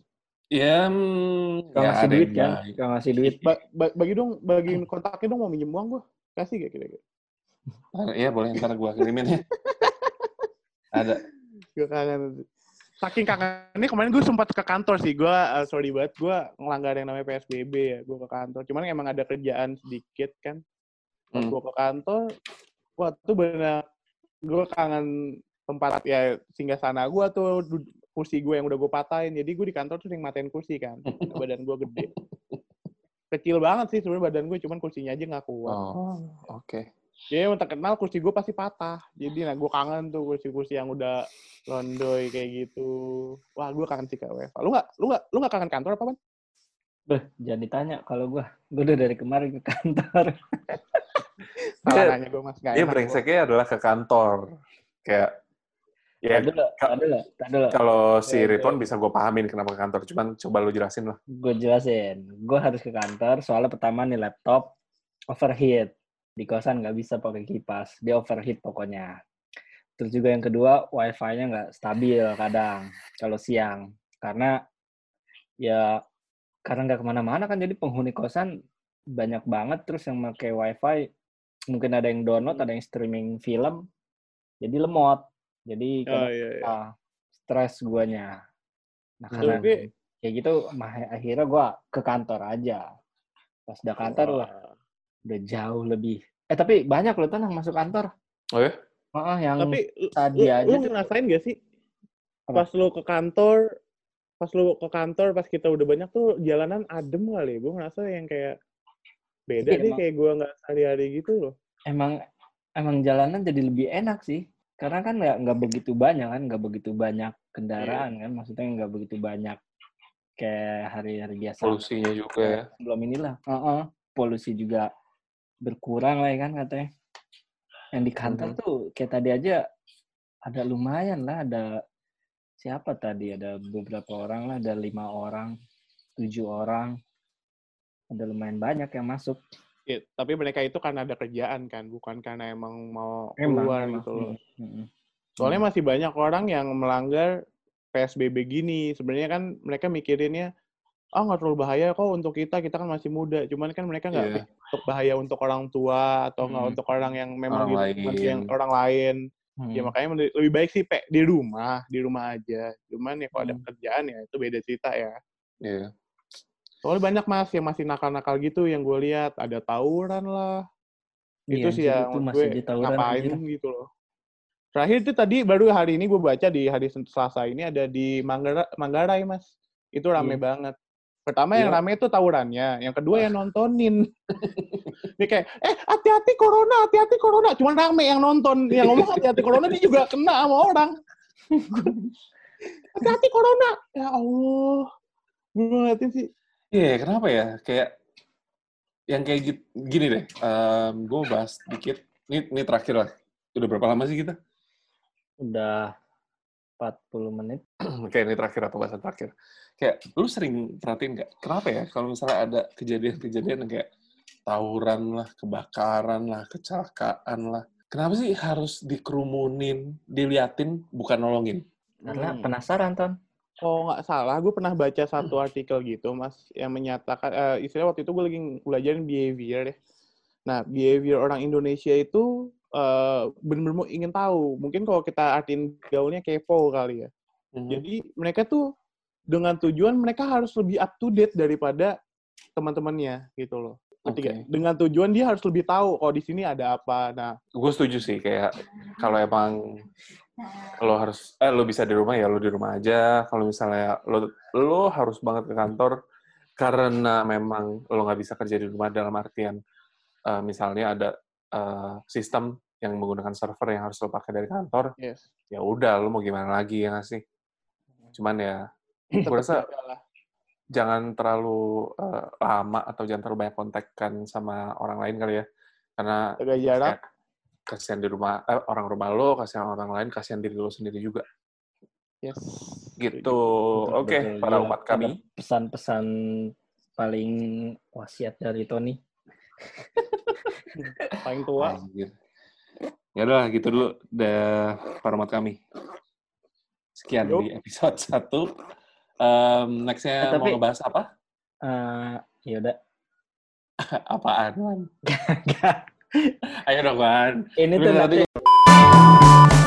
Ya, hmm, Kalau ya ngasih ada duit kan, baik. kalau ngasih duit. Ba- ba- bagi dong, bagiin kontaknya dong mau minjem uang gue. Kasih gak kira-kira? Ah, Iya boleh ntar gue kirimin ya. ada. Gue kangen. Saking kangennya kemarin gue sempat ke kantor sih. Gue uh, sorry banget, gue ngelanggar yang namanya PSBB ya. Gue ke kantor. Cuman emang ada kerjaan sedikit kan. Hmm. gue ke kantor, wah tuh benar gue kangen tempat ya singgah sana gue tuh kursi gue yang udah gue patahin. Jadi gue di kantor tuh sering matain kursi kan. Badan gue gede. Kecil banget sih sebenarnya badan gue, cuman kursinya aja nggak kuat. Oh, oke. Jadi emang terkenal kursi gue pasti patah. Jadi nah gue kangen tuh kursi-kursi yang udah londoy kayak gitu. Wah gue kangen sih ke WFA. Lu nggak lu nggak lu nggak kangen kantor apa kan? Beh, jangan ditanya kalau gue. Gue udah dari kemarin ke kantor. Salah nanya gue mas enak gua. brengseknya adalah ke kantor. Kayak ya kalau si Ya, Ridwan bisa gue pahamin kenapa ke kantor. Cuman coba lu jelasin lah. Gue jelasin. Gue harus ke kantor soalnya pertama nih laptop overheat. Di kosan nggak bisa pakai kipas. Dia overheat pokoknya. Terus juga yang kedua, wifi-nya nggak stabil kadang kalau siang. Karena ya karena nggak ke mana-mana kan jadi penghuni kosan banyak banget terus yang pakai wifi mungkin ada yang download ada yang streaming film jadi lemot jadi Oh iya, iya. ah, stres guanya. Nah, karena kayak gitu, mah- akhirnya gua ke kantor aja. Pas udah kantor, Wah. Udah jauh lebih. Eh, tapi banyak loh Tan yang masuk kantor. Oh ya? Heeh, yang Tapi tadi lu, aja lu tuh- ngerasain gak sih Apa? pas lu ke kantor pas lu ke kantor pas kita udah banyak tuh jalanan adem kali gue ngerasa yang kayak beda nih emang. kayak gue nggak sehari-hari gitu loh emang emang jalanan jadi lebih enak sih. Karena kan nggak nggak begitu banyak kan, nggak begitu banyak kendaraan kan, maksudnya nggak begitu banyak kayak hari-hari biasa. Polusinya juga ya. Sebelum inilah, Heeh, polusi juga berkurang lah ya kan katanya. Yang di kantor Mhm. tuh kayak tadi aja ada lumayan lah, ada siapa tadi? Ada beberapa orang lah, ada lima orang, tujuh orang, ada lumayan banyak yang masuk. Ya, tapi mereka itu karena ada kerjaan kan bukan karena emang mau Emang, keluar emang. gitu loh Mm, mm, mm. soalnya masih banyak orang yang melanggar PSBB gini sebenarnya kan mereka mikirinnya ah nggak terlalu bahaya kok untuk kita kita kan masih muda cuman kan mereka nggak Iya. Untuk bahaya untuk orang tua atau nggak Hmm. untuk orang yang memang Orang di lain. yang orang lain Hmm. Ya makanya lebih baik sih Pe, di rumah, di rumah aja. Cuman ya kalau ada Hmm. kerjaan ya itu beda cerita ya. Iya. Soalnya banyak mas yang masih nakal-nakal gitu yang gue lihat ada tawuran lah. Iya, itu sih ya itu masih gue ngapain anjir. gitu loh. Terakhir itu tadi baru hari ini gue baca di hari Selasa ini ada di Manggara- Manggarai mas. Itu rame Iya. banget. Pertama yang Iya. rame itu tawurannya, yang kedua yang nontonin. dia kayak, eh hati-hati corona, hati-hati corona. Cuman rame yang nonton, yang ngomong hati-hati corona dia juga kena sama orang. hati-hati corona. Ya Allah. Gue ngeliatin sih. Iya, kenapa ya? Kayak yang kayak gini deh. gue bahas dikit. Ini, ini terakhir lah. Udah berapa lama sih kita? Udah 40 menit. Oke, ini terakhir atau bahasan terakhir. Kayak, lu sering perhatiin nggak? Kenapa ya kalau misalnya ada kejadian-kejadian kayak tawuran lah, kebakaran lah, kecelakaan lah. Kenapa sih harus dikerumunin, diliatin, bukan nolongin? Karena Hmm. penasaran, Ton. kalau nggak salah, gue pernah baca satu artikel gitu, Mas, yang menyatakan, eh, istilah waktu itu gue lagi belajarin behavior ya. Nah, behavior orang Indonesia itu bener-bener mau ingin tahu. Mungkin kalau kita artiin gaulnya kepo kali ya. Mhm. Jadi mereka tuh dengan tujuan mereka harus lebih up to date daripada teman-temannya gitu loh. Nggak? Oke. Dengan tujuan dia harus lebih tahu kalau di sini ada apa. Nah, gue setuju sih kayak kalau emang lo harus eh lo bisa di rumah ya lo di rumah aja kalau misalnya lo lo harus banget ke kantor karena memang lo nggak bisa kerja di rumah dalam artian eh, misalnya ada eh, sistem yang menggunakan server yang harus lo pakai dari kantor yes. ya udah lo mau gimana lagi ya nggak sih cuman ya gue rasa jangan terlalu eh, lama atau jangan terlalu banyak kontakkan sama orang lain kali ya karena jaga jarak. kasihan di rumah eh, orang rumah lo, kasihan orang lain, kasihan diri lo sendiri juga. Yes. Gitu. Oke, betul. para umat kami. Pesan-pesan paling wasiat dari Tony. Paling tua. Anjir. Ya udah gitu dulu udah format kami. Sekian Yup. di episode 1. Um, Next-nya Eh, mau tapi- ngebahas apa? Eh, ya udah. Apaan, Wan? Ayo dong, Wan. Ini tuh nanti tadi